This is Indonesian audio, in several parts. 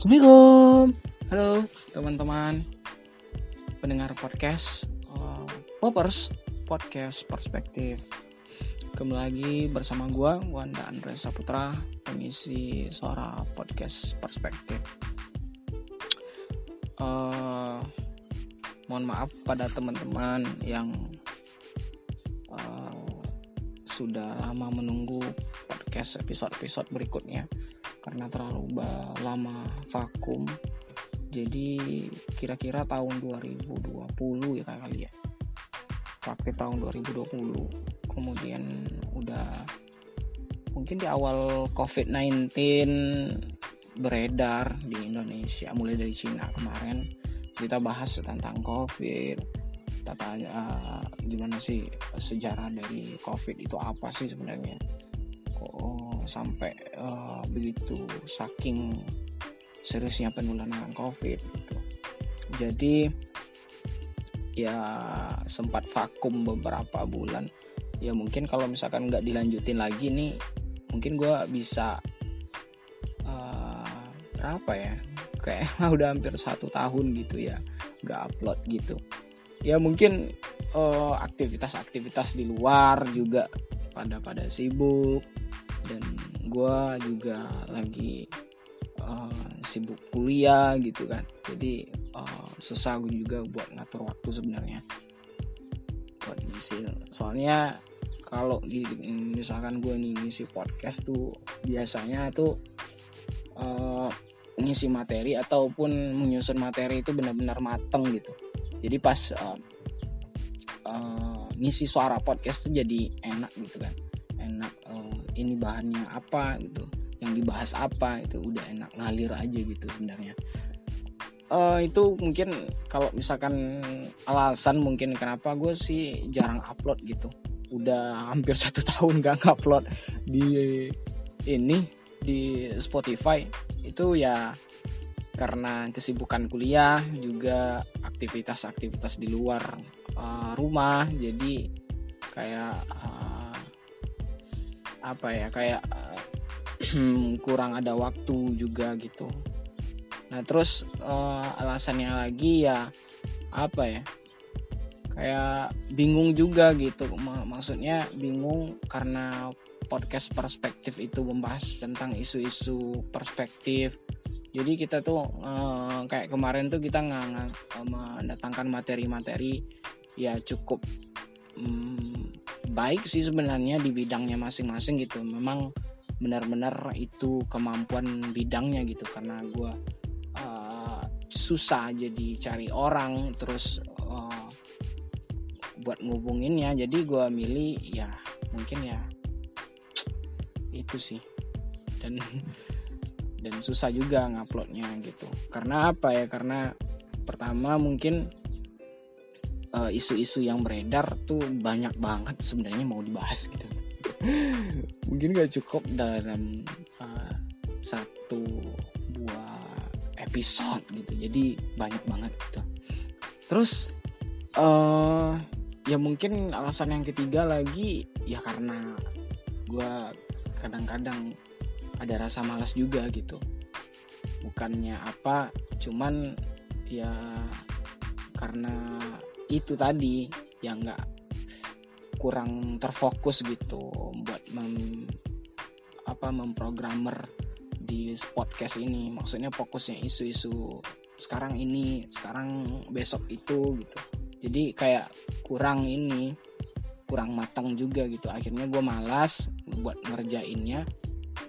Assalamualaikum. Halo teman-teman pendengar podcast uh, Popers Podcast Perspektif. Kembali lagi bersama gua Wanda Andre Saputra, pengisi suara podcast Perspektif. Uh, mohon maaf pada teman-teman yang uh, sudah lama menunggu podcast episode-episode berikutnya karena terlalu lama vakum. Jadi kira-kira tahun 2020 ya kali ya. Aktif tahun 2020 kemudian udah mungkin di awal COVID-19 beredar di Indonesia mulai dari Cina kemarin. Kita bahas tentang COVID. Tata uh, gimana sih sejarah dari COVID itu apa sih sebenarnya? Kok sampai uh, begitu saking seriusnya penularan COVID gitu. Jadi ya sempat vakum beberapa bulan. Ya mungkin kalau misalkan nggak dilanjutin lagi nih, mungkin gue bisa uh, berapa ya? Kayak udah hampir satu tahun gitu ya, nggak upload gitu. Ya mungkin aktivitas-aktivitas uh, di luar juga pada pada sibuk dan gue juga lagi uh, sibuk kuliah gitu kan. Jadi uh, susah gue juga buat ngatur waktu sebenarnya. Buat ngisi. Soalnya kalau misalkan gue nih ngisi podcast tuh biasanya tuh uh, ngisi materi ataupun menyusun materi itu benar-benar mateng gitu. Jadi pas uh, uh, ngisi suara podcast tuh jadi enak gitu kan ini bahannya apa gitu yang dibahas apa itu udah enak ngalir aja gitu sebenarnya. Uh, itu mungkin kalau misalkan alasan mungkin kenapa gue sih jarang upload gitu. Udah hampir satu tahun gak upload di ini di Spotify. Itu ya karena kesibukan kuliah juga aktivitas-aktivitas di luar uh, rumah. Jadi kayak uh, apa ya kayak uh, kurang ada waktu juga gitu. Nah terus uh, alasannya lagi ya apa ya kayak bingung juga gitu. Maksudnya bingung karena podcast perspektif itu membahas tentang isu-isu perspektif. Jadi kita tuh uh, kayak kemarin tuh kita nggak mendatangkan materi-materi ya cukup um, baik sih sebenarnya di bidangnya masing-masing gitu. Memang benar-benar itu kemampuan bidangnya gitu karena gue uh, susah jadi cari orang terus uh, buat ngubunginnya. Jadi gue milih ya mungkin ya itu sih. Dan dan susah juga nguploadnya gitu. Karena apa ya? Karena pertama mungkin isu-isu uh, yang beredar tuh banyak banget sebenarnya mau dibahas gitu. Mungkin gak cukup dalam uh, satu dua episode gitu. Jadi banyak banget gitu. Terus uh, ya mungkin alasan yang ketiga lagi ya karena gue kadang-kadang ada rasa malas juga gitu. Bukannya apa cuman ya karena itu tadi yang nggak kurang terfokus gitu buat mem, apa memprogramer di podcast ini. Maksudnya fokusnya isu-isu sekarang ini sekarang besok itu gitu. Jadi kayak kurang ini kurang matang juga gitu. Akhirnya gue malas buat ngerjainnya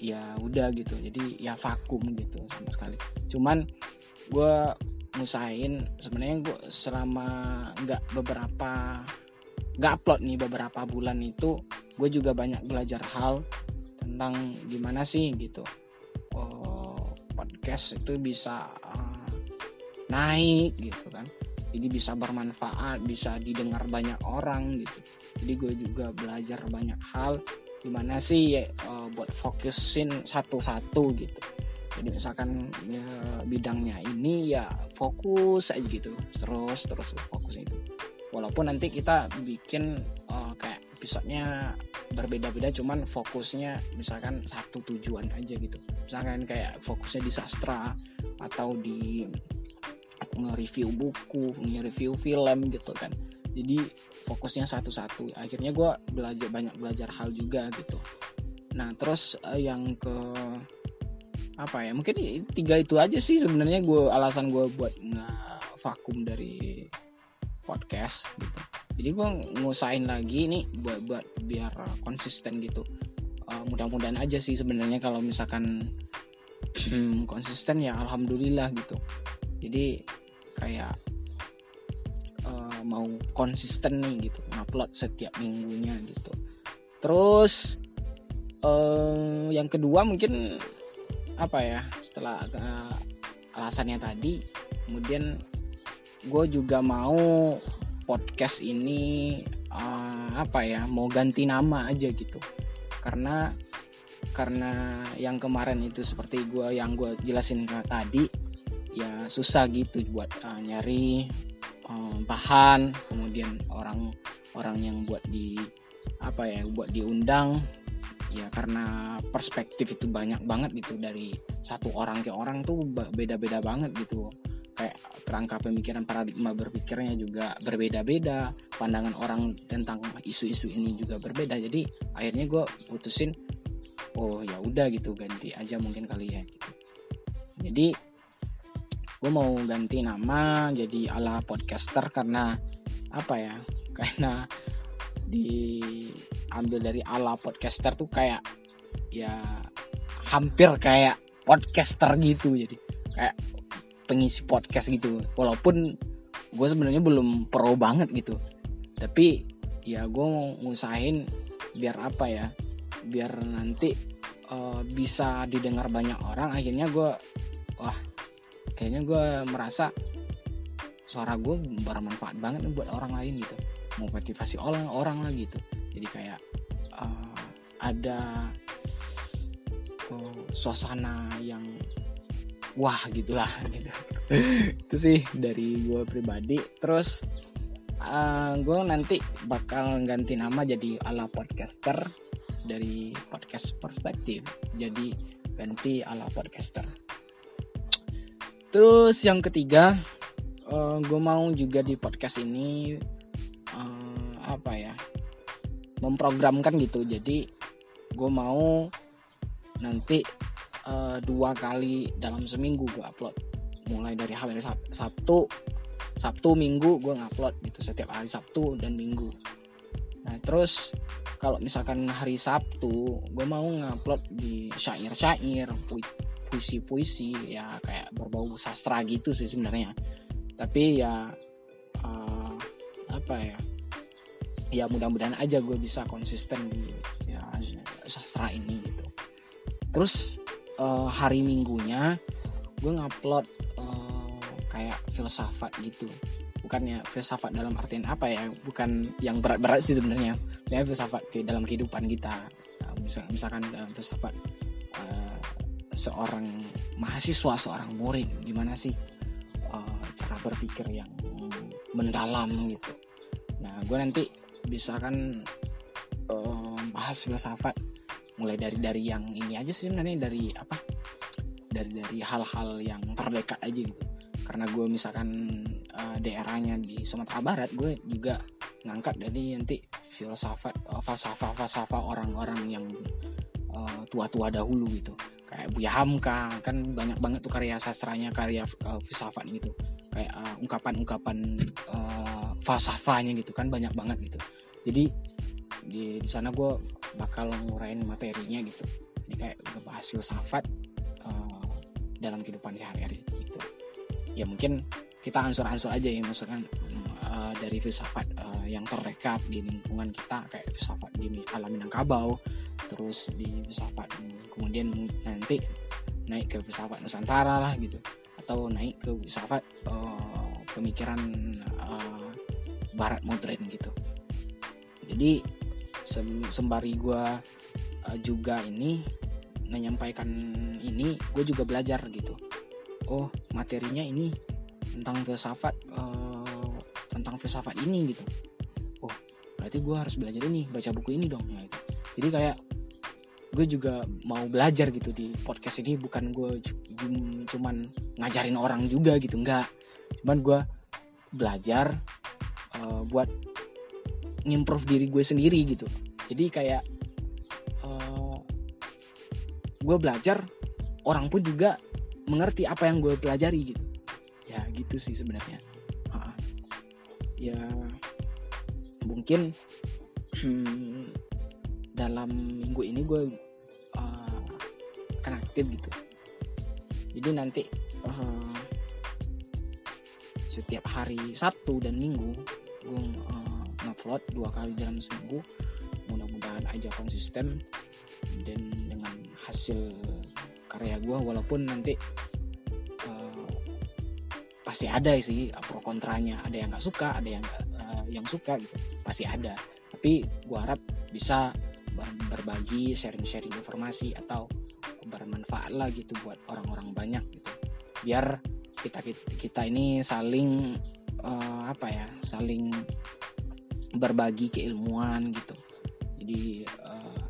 ya udah gitu. Jadi ya vakum gitu sama sekali. Cuman gue ngusahain sebenarnya gue selama nggak beberapa nggak upload nih beberapa bulan itu gue juga banyak belajar hal tentang gimana sih gitu. Oh, podcast itu bisa uh, naik gitu kan. Jadi bisa bermanfaat bisa didengar banyak orang gitu. Jadi gue juga belajar banyak hal gimana sih uh, buat fokusin satu-satu gitu jadi misalkan ya, bidangnya ini ya fokus aja gitu. Terus terus fokus itu. Walaupun nanti kita bikin uh, kayak episodenya berbeda-beda cuman fokusnya misalkan satu tujuan aja gitu. Misalkan kayak fokusnya di sastra atau di nge-review buku nge-review film gitu kan. Jadi fokusnya satu-satu. Akhirnya gue belajar banyak belajar hal juga gitu. Nah terus uh, yang ke apa ya mungkin tiga itu aja sih sebenarnya gue alasan gue buat vakum dari podcast gitu. Jadi gue ngusain lagi nih buat buat biar konsisten gitu. Uh, mudah-mudahan aja sih sebenarnya kalau misalkan hmm, konsisten ya alhamdulillah gitu. Jadi kayak uh, mau konsisten nih gitu ngupload setiap minggunya gitu. Terus uh, yang kedua mungkin apa ya setelah uh, alasannya tadi kemudian gue juga mau podcast ini uh, apa ya mau ganti nama aja gitu. Karena karena yang kemarin itu seperti gue yang gue jelasin tadi ya susah gitu buat uh, nyari uh, bahan kemudian orang orang yang buat di apa ya buat diundang ya karena perspektif itu banyak banget gitu. Dari satu orang ke orang tuh beda-beda banget gitu. Kayak kerangka pemikiran paradigma berpikirnya juga berbeda-beda. Pandangan orang tentang isu-isu ini juga berbeda. Jadi akhirnya gue putusin oh ya udah gitu ganti aja mungkin kali ya gitu. Jadi gue mau ganti nama jadi ala podcaster karena apa ya karena diambil dari ala podcaster tuh kayak ya hampir kayak podcaster gitu. Jadi kayak pengisi podcast gitu. Walaupun gue sebenarnya belum pro banget gitu. Tapi ya gue mau ngusahain biar apa ya biar nanti uh, bisa didengar banyak orang akhirnya gue wah kayaknya gue merasa suara gue bermanfaat banget buat orang lain gitu motivasi orang orang lah gitu. Jadi kayak uh, ada uh, suasana yang wah gitulah gitu. Itu sih dari gue pribadi. Terus uh, gue nanti bakal ganti nama jadi ala podcaster dari podcast perspektif. Jadi ganti ala podcaster. Terus yang ketiga uh, gue mau juga di podcast ini apa ya memprogramkan gitu. Jadi gue mau nanti uh, dua kali dalam seminggu gue upload. Mulai dari hari Sabtu Sabtu Minggu gue ngupload gitu setiap hari Sabtu dan Minggu. Nah terus kalau misalkan hari Sabtu gue mau ngupload di syair-syair puisi-puisi ya kayak berbau sastra gitu sih sebenarnya. Tapi ya uh, apa ya ya mudah-mudahan aja gue bisa konsisten di ya sastra ini gitu. Terus uh, hari minggunya gue ngupload uh, kayak filsafat gitu. Bukannya filsafat dalam artian apa ya bukan yang berat-berat sih sebenarnya. Saya filsafat ke dalam kehidupan kita. Uh, misal, misalkan dalam filsafat uh, seorang mahasiswa seorang murid gimana sih uh, cara berpikir yang mendalam gitu. Nah gue nanti bisa kan uh, bahas filsafat. Mulai dari dari yang ini aja sih sebenarnya dari apa? Dari dari hal-hal yang terdekat aja gitu. Karena gue misalkan uh, daerahnya di Sumatera Barat gue juga ngangkat dari nanti filsafat uh, falsafah falsafah orang-orang yang uh, tua-tua dahulu gitu. Kayak Buya Hamka kan banyak banget tuh karya sastranya karya uh, filsafat gitu. Kayak ungkapan-ungkapan uh, falsafahnya gitu kan banyak banget gitu jadi di di sana gue bakal ngurain materinya gitu. Jadi kayak ngebahas filsafat uh, dalam kehidupan sehari-hari gitu. Ya mungkin kita ansur-ansur aja ya misalkan uh, dari filsafat uh, yang terdekat di lingkungan kita kayak filsafat di alam Minangkabau terus di filsafat kemudian nanti naik ke filsafat Nusantara lah gitu. Atau naik ke filsafat uh, pemikiran uh, barat modern gitu jadi sembari gue uh, juga ini menyampaikan ini gue juga belajar gitu. Oh materinya ini tentang filsafat uh, tentang filsafat ini gitu. Oh berarti gue harus belajar ini baca buku ini dong ya, gitu. jadi kayak gue juga mau belajar gitu di podcast ini bukan gue cuman ngajarin orang juga gitu enggak. Cuman gue belajar uh, buat ngimprove diri gue sendiri gitu. Jadi kayak uh, gue belajar orang pun juga mengerti apa yang gue pelajari gitu. Ya gitu sih sebenarnya. Ya mungkin hmm, dalam minggu ini gue uh, akan aktif gitu. Jadi nanti uh, setiap hari Sabtu dan Minggu gue uh, ngupload dua kali dalam seminggu mudah-mudahan aja konsisten. Dan dengan hasil karya gue walaupun nanti uh, pasti ada sih pro kontranya. Ada yang nggak suka ada yang uh, yang suka gitu. Pasti ada. Tapi gue harap bisa berbagi sharing-sharing informasi atau bermanfaat lah gitu buat orang-orang banyak gitu. Biar kita kita ini saling uh, apa ya saling berbagi keilmuan gitu. Jadi uh,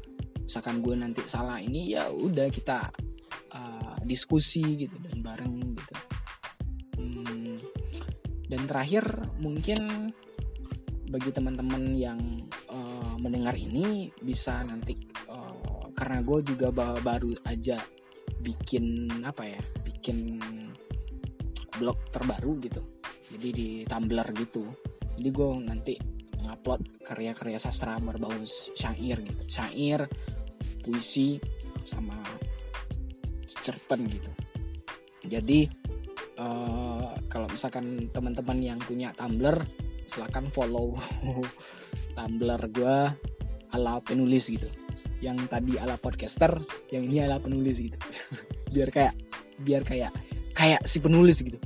misalkan gue nanti salah ini ya udah kita uh, diskusi gitu dan bareng gitu. Hmm, dan terakhir mungkin bagi teman-teman yang uh, mendengar ini bisa nanti uh, karena gue juga baru aja bikin apa ya bikin blog terbaru gitu. Jadi di Tumblr gitu. Jadi gue nanti ngupload karya-karya sastra berbau syair gitu. Syair puisi sama cerpen gitu. Jadi uh, kalau misalkan teman-teman yang punya Tumblr silahkan follow Tumblr gue ala penulis gitu. Yang tadi ala podcaster yang ini ala penulis gitu. Biar kayak biar kayak kayak si penulis gitu.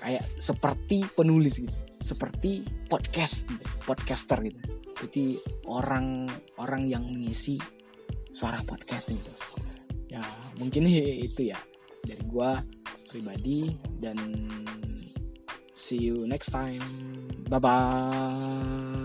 Kayak seperti penulis gitu seperti podcast podcaster gitu. Jadi orang orang yang mengisi suara podcast gitu. Ya mungkin itu ya dari gua pribadi dan see you next time. Bye bye